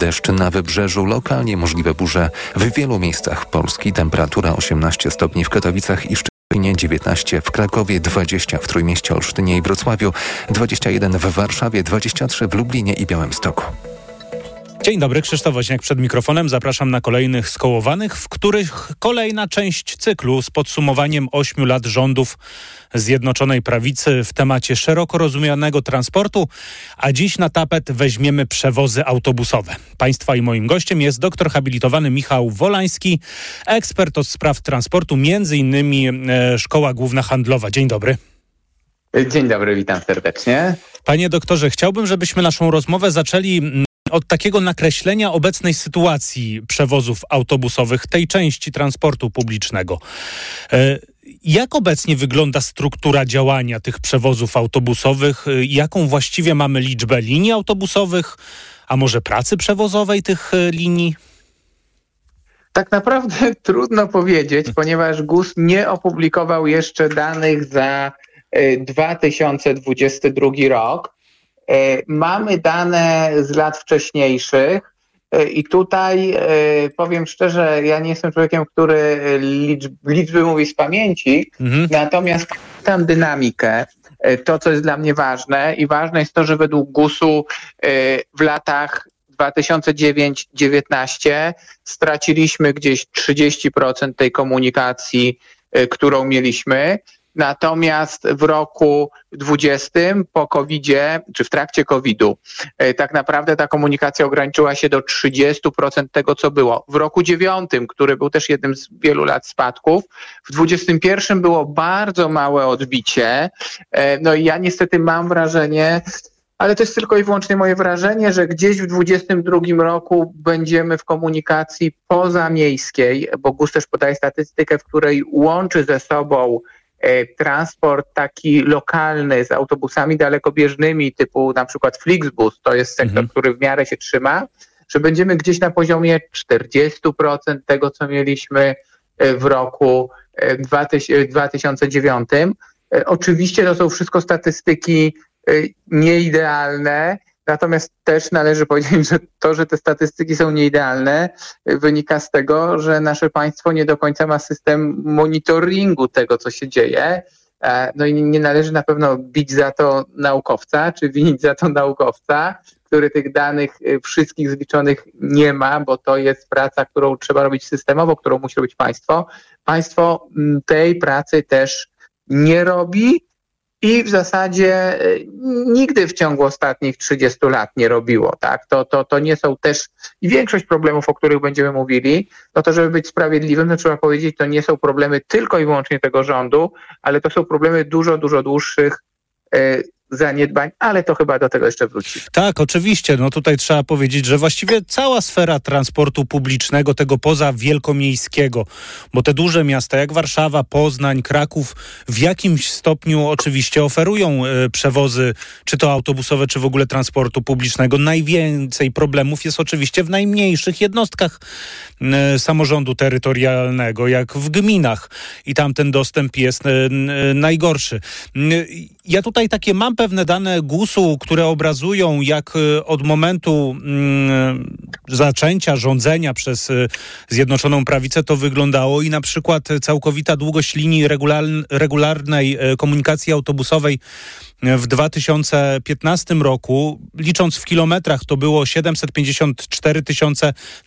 Deszcz na wybrzeżu, lokalnie możliwe burze. W wielu miejscach Polski temperatura 18 stopni w Katowicach i Szczecinie 19 w Krakowie, 20 w Trójmieście, Olsztynie i Wrocławiu, 21 w Warszawie, 23 w Lublinie i Białymstoku. Dzień dobry, Krzysztof Woźniak przed mikrofonem. Zapraszam na kolejnych skołowanych, w których kolejna część cyklu z podsumowaniem ośmiu lat rządów Zjednoczonej Prawicy w temacie szeroko rozumianego transportu, a dziś na tapet weźmiemy przewozy autobusowe. Państwa i moim gościem jest doktor habilitowany Michał Wolański, ekspert od spraw transportu, między innymi e, Szkoła Główna Handlowa. Dzień dobry. Dzień dobry, witam serdecznie. Panie doktorze, chciałbym, żebyśmy naszą rozmowę zaczęli od takiego nakreślenia obecnej sytuacji przewozów autobusowych, tej części transportu publicznego. E, jak obecnie wygląda struktura działania tych przewozów autobusowych? E, jaką właściwie mamy liczbę linii autobusowych, a może pracy przewozowej tych e, linii? Tak naprawdę trudno powiedzieć, ponieważ GUS nie opublikował jeszcze danych za 2022 rok. E, mamy dane z lat wcześniejszych e, i tutaj e, powiem szczerze, ja nie jestem człowiekiem, który liczb, liczby mówi z pamięci, mhm. natomiast tam dynamikę, to co jest dla mnie ważne i ważne jest to, że według GUS-u w latach 2009-19 straciliśmy gdzieś 30% tej komunikacji, którą mieliśmy. Natomiast w roku 20 po COVID-zie, czy w trakcie COVID-u, e, tak naprawdę ta komunikacja ograniczyła się do 30% tego, co było. W roku 9, który był też jednym z wielu lat spadków, w 21 było bardzo małe odbicie. E, no i ja niestety mam wrażenie, ale to jest tylko i wyłącznie moje wrażenie, że gdzieś w 2022 roku będziemy w komunikacji pozamiejskiej, bo GUS też podaje statystykę, w której łączy ze sobą transport taki lokalny z autobusami dalekobieżnymi typu na przykład Flixbus, to jest sektor, mhm. który w miarę się trzyma, że będziemy gdzieś na poziomie 40% tego, co mieliśmy e, w roku 2009. E, oczywiście to są wszystko statystyki nieidealne, Natomiast też należy powiedzieć, że to, że te statystyki są nieidealne, wynika z tego, że nasze państwo nie do końca ma system monitoringu tego, co się dzieje. E, no i nie należy na pewno bić za to naukowca, czy winić za to naukowca, który tych danych y, wszystkich zliczonych nie ma, bo to jest praca, którą trzeba robić systemowo, którą musi robić państwo. Państwo mm, tej pracy też nie robi, i w zasadzie e, nigdy w ciągu ostatnich 30 lat nie robiło. Tak? To, to, to nie są też i większość problemów, o których będziemy mówili, no to żeby być sprawiedliwym, to trzeba powiedzieć, to nie są problemy tylko i wyłącznie tego rządu, ale to są problemy dużo, dużo dłuższych e, zaniedbań, ale to chyba do tego jeszcze wróci. Tak, oczywiście. No tutaj trzeba powiedzieć, że właściwie cała sfera transportu publicznego, tego poza wielkomiejskiego, bo te duże miasta jak Warszawa, Poznań, Kraków w jakimś stopniu oczywiście oferują y, przewozy, czy to autobusowe, czy w ogóle transportu publicznego. Najwięcej problemów jest oczywiście w najmniejszych jednostkach y, samorządu terytorialnego, jak w gminach i tam ten dostęp jest y, najgorszy. Ja tutaj takie mam pewne dane GUS-u, które obrazują, jak y, od momentu mm, zaczęcia rządzenia przez y, Zjednoczoną Prawicę to wyglądało i na przykład całkowita długość linii regularnej y, komunikacji autobusowej w 2015 roku, licząc w kilometrach, to było 754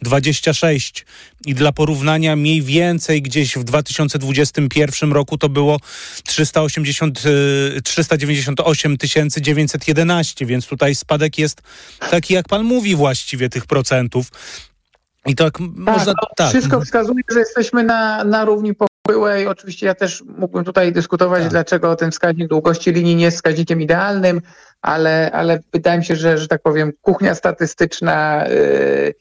026 i dla porównania mniej więcej gdzieś w 2021 roku to było 380, 398 911, więc tutaj spadek jest taki, jak pan mówi właściwie tych procentów. I tak, tak można... Tak. Wszystko wskazuje, że jesteśmy na, na równi byłej. Oczywiście ja też mógłbym tutaj dyskutować, tak. dlaczego ten wskaźnik długości linii nie jest wskaźnikiem idealnym, ale, ale wydaje mi się, że, że tak powiem, kuchnia statystyczna yy,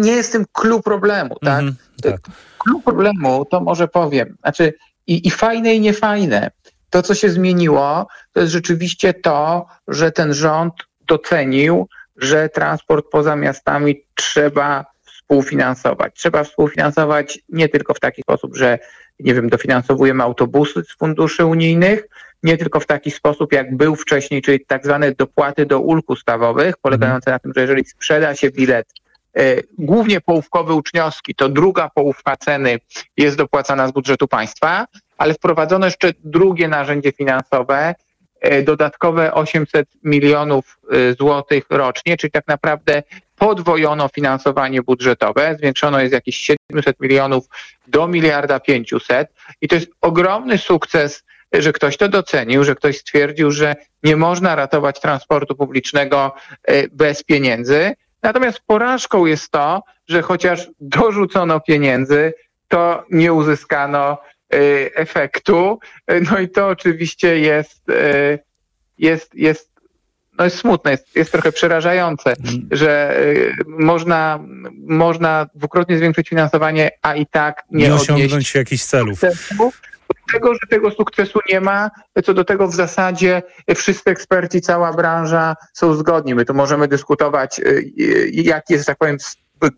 nie jest tym clue problemu, tak? Mm tak? Clue problemu to może powiem, znaczy i, i fajne i niefajne. To, co się zmieniło, to jest rzeczywiście to, że ten rząd docenił, że transport poza miastami trzeba współfinansować. Trzeba współfinansować nie tylko w taki sposób, że nie wiem, dofinansowujemy autobusy z funduszy unijnych, nie tylko w taki sposób, jak był wcześniej, czyli tak zwane dopłaty do ulg ustawowych, polegające na tym, że jeżeli sprzeda się bilet e, głównie połówkowy uczniowski, to druga połówka ceny jest dopłacana z budżetu państwa, ale wprowadzono jeszcze drugie narzędzie finansowe, e, dodatkowe 800 milionów e, złotych rocznie, czyli tak naprawdę podwojono finansowanie budżetowe, zwiększono jest jakieś 700 milionów do miliarda 500 i to jest ogromny sukces że ktoś to docenił, że ktoś stwierdził, że nie można ratować transportu publicznego e, bez pieniędzy. Natomiast porażką jest to, że chociaż dorzucono pieniędzy, to nie uzyskano e, efektu. E, no i to oczywiście jest, jest, jest, no jest smutne, jest, jest trochę przerażające, mm. że można, można dwukrotnie zwiększyć finansowanie, a i tak nie, nie osiągnąć jakichś celów tego, że tego sukcesu nie ma, co do tego w zasadzie wszyscy eksperci, cała branża są zgodni. My tu możemy dyskutować, y, y, jaki jest, tak powiem,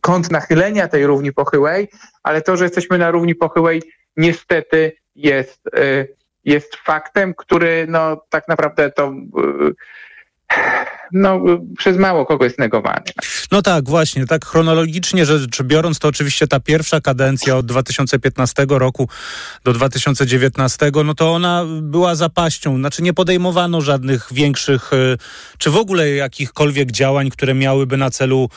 kąt nachylenia tej równi pochyłej, ale to, że jesteśmy na równi pochyłej, niestety jest, y, jest faktem, który no, tak naprawdę to no, przez mało kogo jest negowany. No tak, właśnie, tak chronologicznie rzecz biorąc, to oczywiście ta pierwsza kadencja od 2015 roku do 2019, no to ona była zapaścią, znaczy nie podejmowano żadnych większych, y, czy w ogóle jakichkolwiek działań, które miałyby na celu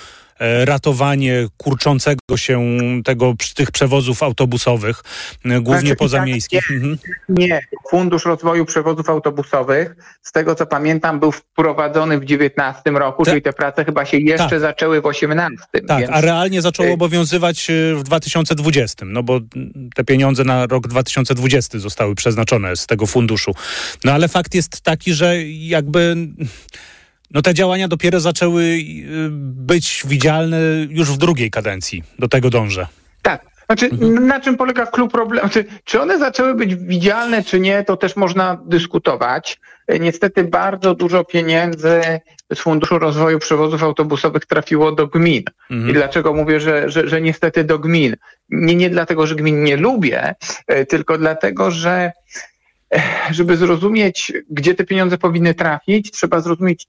ratowanie kurczącego się tego, tych przewozów autobusowych, e, głównie znaczy, pozamiejskich. Tak, nie, mhm. nie, Fundusz Rozwoju Przewozów Autobusowych, z tego co pamiętam, był wprowadzony w 2019 roku, Ta, czyli te prace chyba się jeszcze tak. zaczęły w 2018. Tak, więc... a realnie zaczęło obowiązywać e, w 2020, no bo te pieniądze na rok 2020 zostały przeznaczone z tego funduszu. No ale fakt jest taki, że jakby no te działania dopiero zaczęły y, być widzialne już w drugiej kadencji. Do tego dążę. Tak. Znaczy, mhm. na czym polega klub problemu? Czy, czy one zaczęły być widzialne, czy nie, to też można dyskutować. Niestety bardzo dużo pieniędzy z Funduszu Rozwoju Przewozów Autobusowych trafiło do gmin. Mhm. I dlaczego mówię, że, że, że niestety do gmin? Nie, nie dlatego, że gmin nie lubię, e, tylko dlatego, że e, żeby zrozumieć, gdzie te pieniądze powinny trafić, trzeba zrozumieć,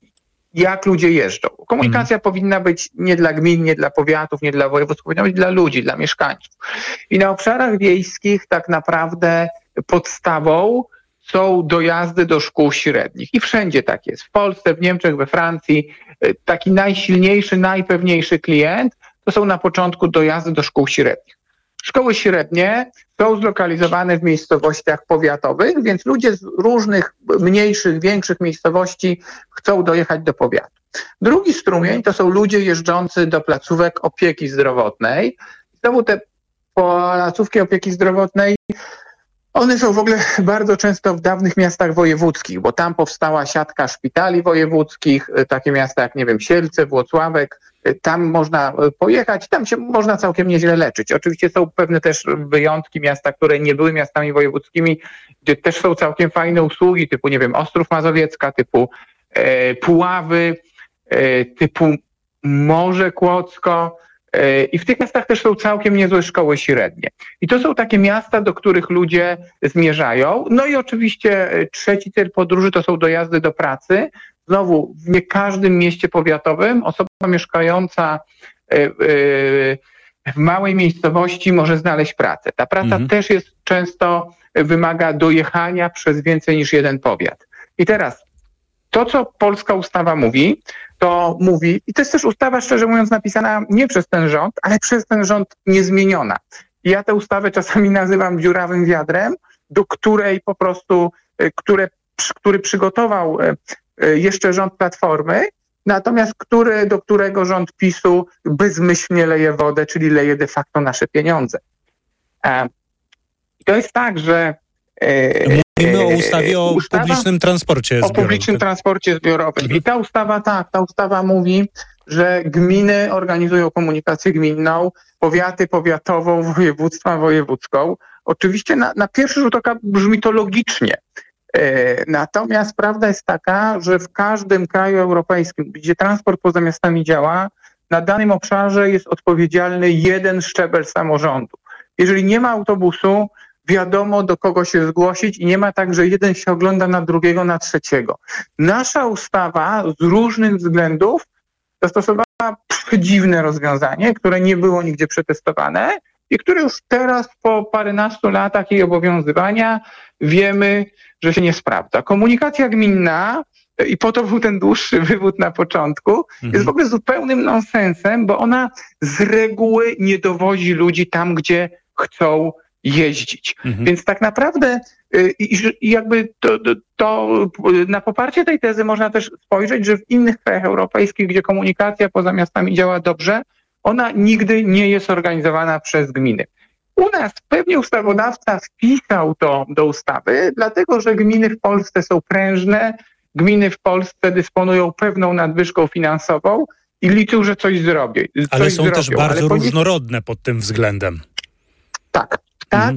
jak ludzie jeżdżą. Komunikacja mhm. powinna być nie dla gmin, nie dla powiatów, nie dla województw, powinna być dla ludzi, dla mieszkańców. I na obszarach wiejskich tak naprawdę podstawą są dojazdy do szkół średnich. I wszędzie tak jest. W Polsce, w Niemczech, we Francji. Taki najsilniejszy, najpewniejszy klient to są na początku dojazdy do szkół średnich. Szkoły średnie są zlokalizowane w miejscowościach powiatowych, więc ludzie z różnych mniejszych, większych miejscowości chcą dojechać do powiatu. Drugi strumień to są ludzie jeżdżący do placówek opieki zdrowotnej. Znowu te placówki opieki zdrowotnej one są w ogóle bardzo często w dawnych miastach wojewódzkich, bo tam powstała siatka szpitali wojewódzkich, e, takie miasta jak, nie wiem, Sielce, Włocławek, tam można e, pojechać, tam się można całkiem nieźle leczyć. Oczywiście są pewne też wyjątki, miasta, które nie były miastami wojewódzkimi, gdzie też są całkiem fajne usługi, typu, nie wiem, Ostrów Mazowiecka, typu e, Puławy, e, typu Morze Kłodzko, E, I w tych miastach też są całkiem niezłe szkoły średnie. I to są takie miasta, do których ludzie zmierzają. No i oczywiście e, trzeci cel podróży to są dojazdy do pracy. Znowu, w nie każdym mieście powiatowym osoba mieszkająca e, w małej miejscowości może znaleźć pracę. Ta praca mhm. też jest często wymaga dojechania przez więcej niż jeden powiat. I teraz to, co polska ustawa mówi, to mówi, i to jest też ustawa, szczerze mówiąc, napisana nie przez ten rząd, ale przez ten rząd niezmieniona. I ja tę ustawę czasami nazywam dziurawym wiadrem, do której po prostu, e, które, który przygotował e, e, jeszcze rząd Platformy, natomiast który, do którego rząd PiSu bezmyślnie leje wodę, czyli leje de facto nasze pieniądze. I to jest tak, że Mówimy o ustawie o ustawa, publicznym transporcie zbiorowym. O publicznym transporcie zbiorowym. I ta ustawa, tak, ta ustawa mówi, że gminy organizują komunikację gminną, powiaty powiatową, województwa wojewódzką. Oczywiście na, na pierwszy rzut oka brzmi to logicznie. E, natomiast prawda jest taka, że w każdym kraju europejskim, gdzie transport poza miastami działa, na danym obszarze jest odpowiedzialny jeden szczebel samorządu. Jeżeli nie ma autobusu, wiadomo do kogo się zgłosić i nie ma tak, że jeden się ogląda na drugiego, na trzeciego. Nasza ustawa z różnych względów zastosowała przedziwne rozwiązanie, które nie było nigdzie przetestowane i które już teraz po paręnastu latach jej obowiązywania wiemy, że się nie sprawdza. Komunikacja gminna i po to był ten dłuższy wywód na początku, mhm. jest w ogóle zupełnym nonsensem, bo ona z reguły nie dowozi ludzi tam, gdzie chcą jeździć. Mhm. Więc tak naprawdę y, i, jakby to, to, to, na poparcie tej tezy można też spojrzeć, że w innych krajach europejskich, gdzie komunikacja poza miastami działa dobrze, ona nigdy nie jest organizowana przez gminy. U nas pewnie ustawodawca wpisał to do ustawy, dlatego że gminy w Polsce są prężne, gminy w Polsce dysponują pewną nadwyżką finansową i liczył, że coś zrobią. Ale są zrobią. też bardzo Ale różnorodne pod tym względem. Tak, tak.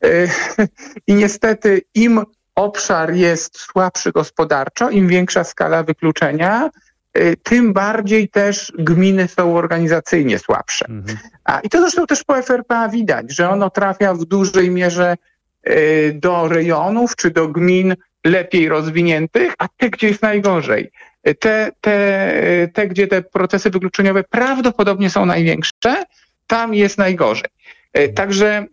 Mhm. I niestety im obszar jest słabszy gospodarczo, im większa skala wykluczenia, tym bardziej też gminy są organizacyjnie słabsze. Mhm. A, I to zresztą też po FRPA widać, że ono trafia w dużej mierze y, do rejonów czy do gmin lepiej rozwiniętych, a te, gdzie jest najgorzej. Te, te, te, gdzie te procesy wykluczeniowe prawdopodobnie są największe, tam jest najgorzej. Także,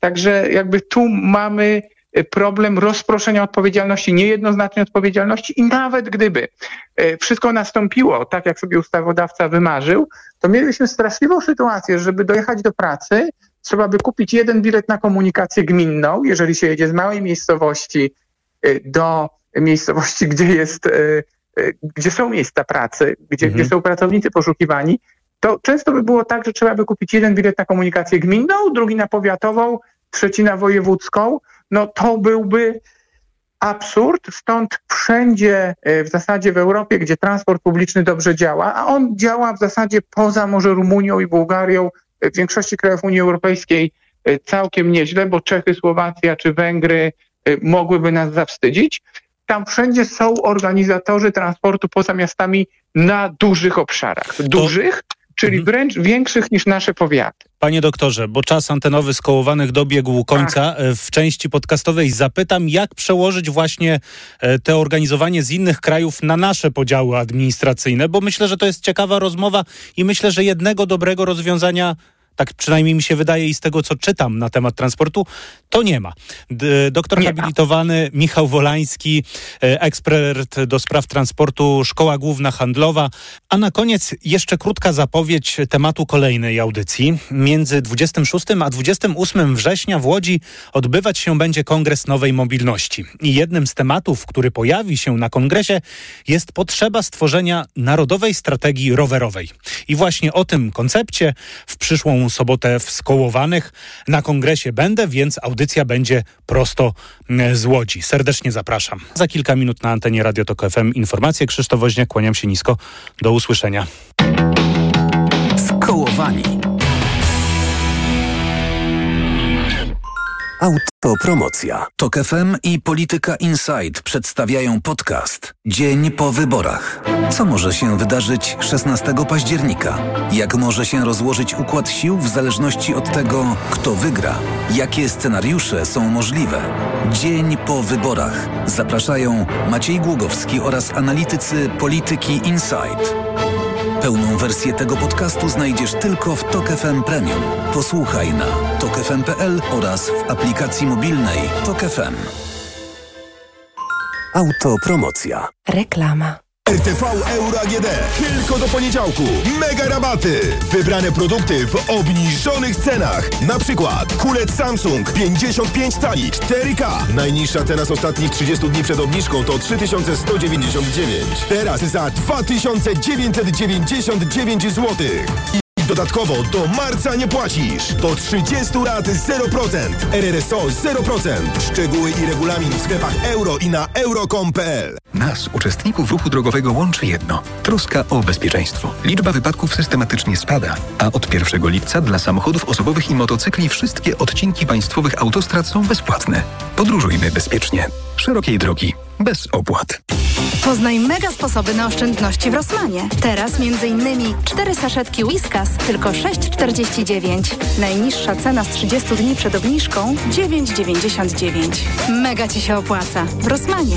także jakby tu mamy problem rozproszenia odpowiedzialności, niejednoznacznej odpowiedzialności i nawet gdyby e, wszystko nastąpiło tak, jak sobie ustawodawca wymarzył, to mielibyśmy straszliwą sytuację, żeby dojechać do pracy, trzeba by kupić jeden bilet na komunikację gminną, jeżeli się jedzie z małej miejscowości e, do miejscowości, gdzie jest, gdzie są miejsca pracy, gdzie, mhm. gdzie są pracownicy poszukiwani, to często by było tak, że trzeba by kupić jeden bilet na komunikację gminną, drugi na powiatową, trzeci na wojewódzką. No to byłby absurd, stąd wszędzie e, w zasadzie w Europie, gdzie transport publiczny dobrze działa, a on działa w zasadzie poza może Rumunią i Bułgarią, e, w większości krajów Unii Europejskiej e, całkiem nieźle, bo Czechy, Słowacja czy Węgry mogłyby nas zawstydzić. Tam wszędzie są organizatorzy transportu poza miastami na dużych obszarach. Dużych, czyli mhm. wręcz większych niż nasze powiaty. Panie doktorze, bo czas antenowy skołowanych dobiegł końca. Tak. W części podcastowej zapytam, jak przełożyć właśnie e, te organizowanie z innych krajów na nasze podziały administracyjne, bo myślę, że to jest ciekawa rozmowa i myślę, że jednego dobrego rozwiązania tak przynajmniej mi się wydaje i z tego, co czytam na temat transportu, to nie ma. doktor nie habilitowany. Michał Wolański, e, ekspert do spraw transportu, Szkoła Główna Handlowa. A na koniec jeszcze krótka zapowiedź tematu kolejnej audycji. Między 26 a 28 września w Łodzi odbywać się będzie Kongres Nowej Mobilności. I jednym z tematów, który pojawi się na kongresie jest potrzeba stworzenia narodowej strategii rowerowej. I właśnie o tym koncepcie w przyszłą sobotę w Skołowanych. Na kongresie będę, więc audycja będzie prosto z Łodzi. Serdecznie zapraszam. Za kilka minut na antenie Radio Tok FM informacje. Krzysztof Woźniak, kłaniam się nisko. Do usłyszenia. Skołowani. Autopromocja. Tok FM i Polityka Insight przedstawiają podcast Dzień po wyborach. Co może się wydarzyć 16 października? Jak może się rozłożyć układ sił w zależności od tego, kto wygra? Jakie scenariusze są możliwe? Dzień po wyborach. Zapraszają Maciej Głogowski oraz analitycy Polityki Insight. Pełną wersję tego podcastu znajdziesz tylko w Tok FM Premium. Posłuchaj na tokefm.pl oraz w aplikacji mobilnej Tok FM. Autopromocja. Reklama. RTV Euro AGD. Tylko do poniedziałku. Mega rabaty. Wybrane produkty w obniżonych cenach. Na przykład kulec Samsung 55 cali 4K. Najniższa cena z ostatnich 30 dni przed obniżką to 3199. Teraz za 2999 zł. Dodatkowo do marca nie płacisz. Do 30 lat 0%. RRSO 0%. Szczegóły i regulamin w sklepach euro i na euro.com.pl. Nas, uczestników ruchu drogowego, łączy jedno. Troska o bezpieczeństwo. Liczba wypadków systematycznie spada, a od 1 lipca dla samochodów osobowych i motocykli wszystkie odcinki państwowych autostrad są bezpłatne. Podróżujmy bezpiecznie. Szerokiej drogi. Bez opłat. Poznaj mega sposoby na oszczędności w Rosmanie. Teraz m.in. 4 saszetki Whiskas tylko 6,49. Najniższa cena z 30 dni przed obniżką 9,99. Mega Ci się opłaca. W Rosmanie.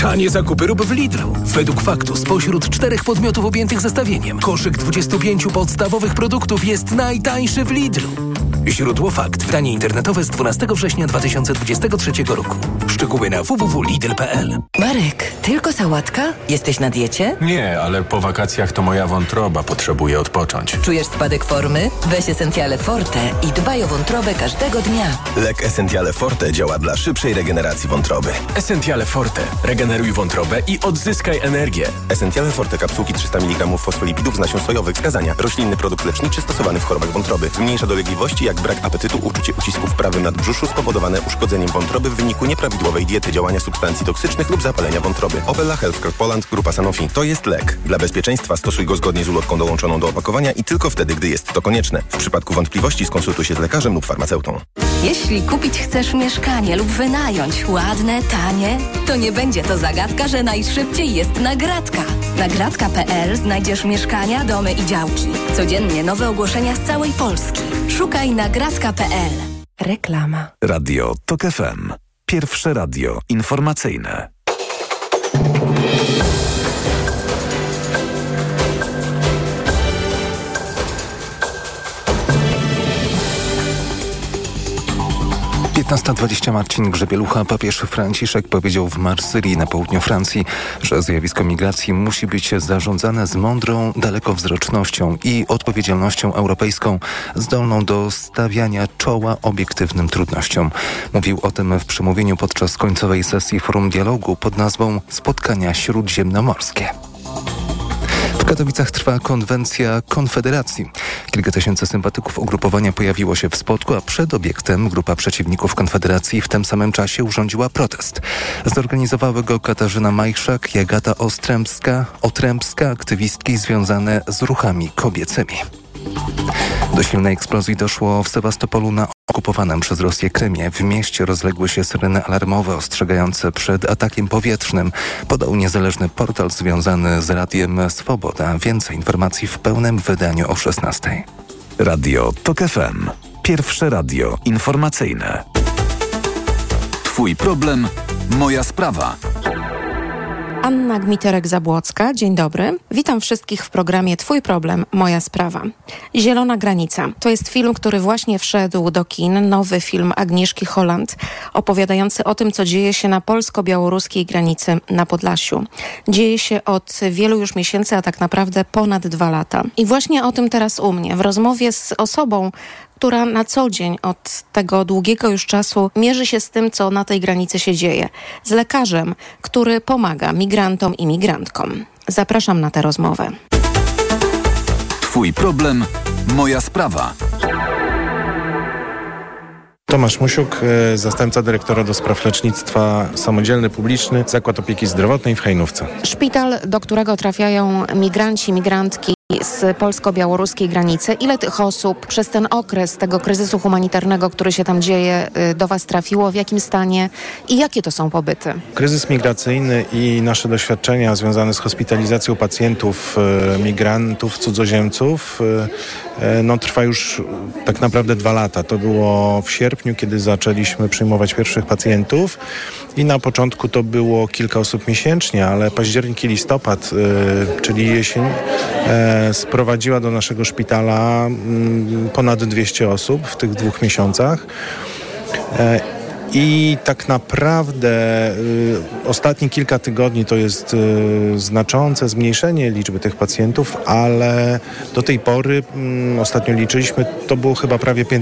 Tanie zakupy rób w Lidlu. Według faktu spośród czterech podmiotów objętych zestawieniem koszyk 25 podstawowych produktów jest najtańszy w Lidlu. Źródło fakt. Wydanie internetowe z 12 września 2023 roku. Szczegóły na www.lidl.pl Marek, tylko sałatka? Jesteś na diecie? Nie, ale po wakacjach to moja wątroba potrzebuje odpocząć. Czujesz spadek formy? Weź Essentiale Forte i dbaj o wątrobę każdego dnia. Lek Essentiale Forte działa dla szybszej regeneracji wątroby. Essentiale Forte. Regeneruj wątrobę i odzyskaj energię. Essentiale Forte kapsułki 300 mg fosfolipidów z nasion sojowych. Wskazania. Roślinny produkt leczniczy stosowany w chorobach wątroby. Zmniejsza dolegliwości jak brak apetytu, uczucie ucisku w prawym nadbrzuszu spowodowane uszkodzeniem wątroby w wyniku nieprawidłowej diety, działania substancji toksycznych lub zapalenia wątroby. Opella Healthcare Poland, grupa Sanofi. To jest lek. Dla bezpieczeństwa stosuj go zgodnie z ulotką dołączoną do opakowania i tylko wtedy, gdy jest to konieczne. W przypadku wątpliwości skonsultuj się z lekarzem lub farmaceutą. Jeśli kupić chcesz mieszkanie lub wynająć ładne, tanie, to nie będzie to zagadka, że najszybciej jest nagradka. Nagradka.pl znajdziesz mieszkania, domy i działki. Codziennie nowe ogłoszenia z całej Polski. Szukaj nagradka.pl. Reklama. Radio TOK FM. Pierwsze radio informacyjne. Piętnasta dwadzieścia Marcin Grzebielucha, papież Franciszek powiedział w Marsylii na południu Francji, że zjawisko migracji musi być zarządzane z mądrą dalekowzrocznością i odpowiedzialnością europejską, zdolną do stawiania czoła obiektywnym trudnościom. Mówił o tym w przemówieniu podczas końcowej sesji Forum Dialogu pod nazwą Spotkania Śródziemnomorskie. W Katowicach trwa konwencja Konfederacji. Kilka tysięcy sympatyków ugrupowania pojawiło się w spotku, a przed obiektem grupa przeciwników Konfederacji w tym samym czasie urządziła protest. Zorganizowały go Katarzyna Majszak i Agata Ostrębska, Otrębska, aktywistki związane z ruchami kobiecymi. Do silnej eksplozji doszło w Sewastopolu na okupowanym przez Rosję Krymie. W mieście rozległy się syreny alarmowe ostrzegające przed atakiem powietrznym, podał niezależny portal związany z Radiem Swoboda. Więcej informacji w pełnym wydaniu o 16. Radio TOK FM. Pierwsze radio informacyjne. Twój problem, moja sprawa. Anna Gmiterek-Zabłocka, dzień dobry. Witam wszystkich w programie Twój problem, moja sprawa. Zielona granica to jest film, który właśnie wszedł do kin, nowy film Agnieszki Holland, opowiadający o tym, co dzieje się na polsko-białoruskiej granicy na Podlasiu. Dzieje się od wielu już miesięcy, a tak naprawdę ponad dwa lata. I właśnie o tym teraz u mnie, w rozmowie z osobą, która na co dzień od tego długiego już czasu mierzy się z tym, co na tej granicy się dzieje. Z lekarzem, który pomaga migrantom i migrantkom. Zapraszam na tę rozmowę. Twój problem, moja sprawa. Tomasz Musiuk, e, zastępca dyrektora do spraw lecznictwa samodzielny publiczny Zakład Opieki Zdrowotnej w Hejnówce. Szpital, do którego trafiają migranci, migrantki z polsko-białoruskiej granicy. Ile tych osób przez ten okres tego kryzysu humanitarnego, który się tam dzieje, y, do Was trafiło? W jakim stanie i jakie to są pobyty? Kryzys migracyjny i nasze doświadczenia związane z hospitalizacją pacjentów, e, migrantów, cudzoziemców e, no, trwa już tak naprawdę dwa lata. To było w sierpniu, kiedy zaczęliśmy przyjmować pierwszych pacjentów i na początku to było kilka osób miesięcznie, ale październik i listopad, czyli jesień, sprowadziła do naszego szpitala mm, ponad 200 osób w tych dwóch miesiącach. I tak naprawdę y, ostatnie kilka tygodni to jest y, znaczące zmniejszenie liczby tych pacjentów, ale do tej pory, y, ostatnio liczyliśmy, to było chyba prawie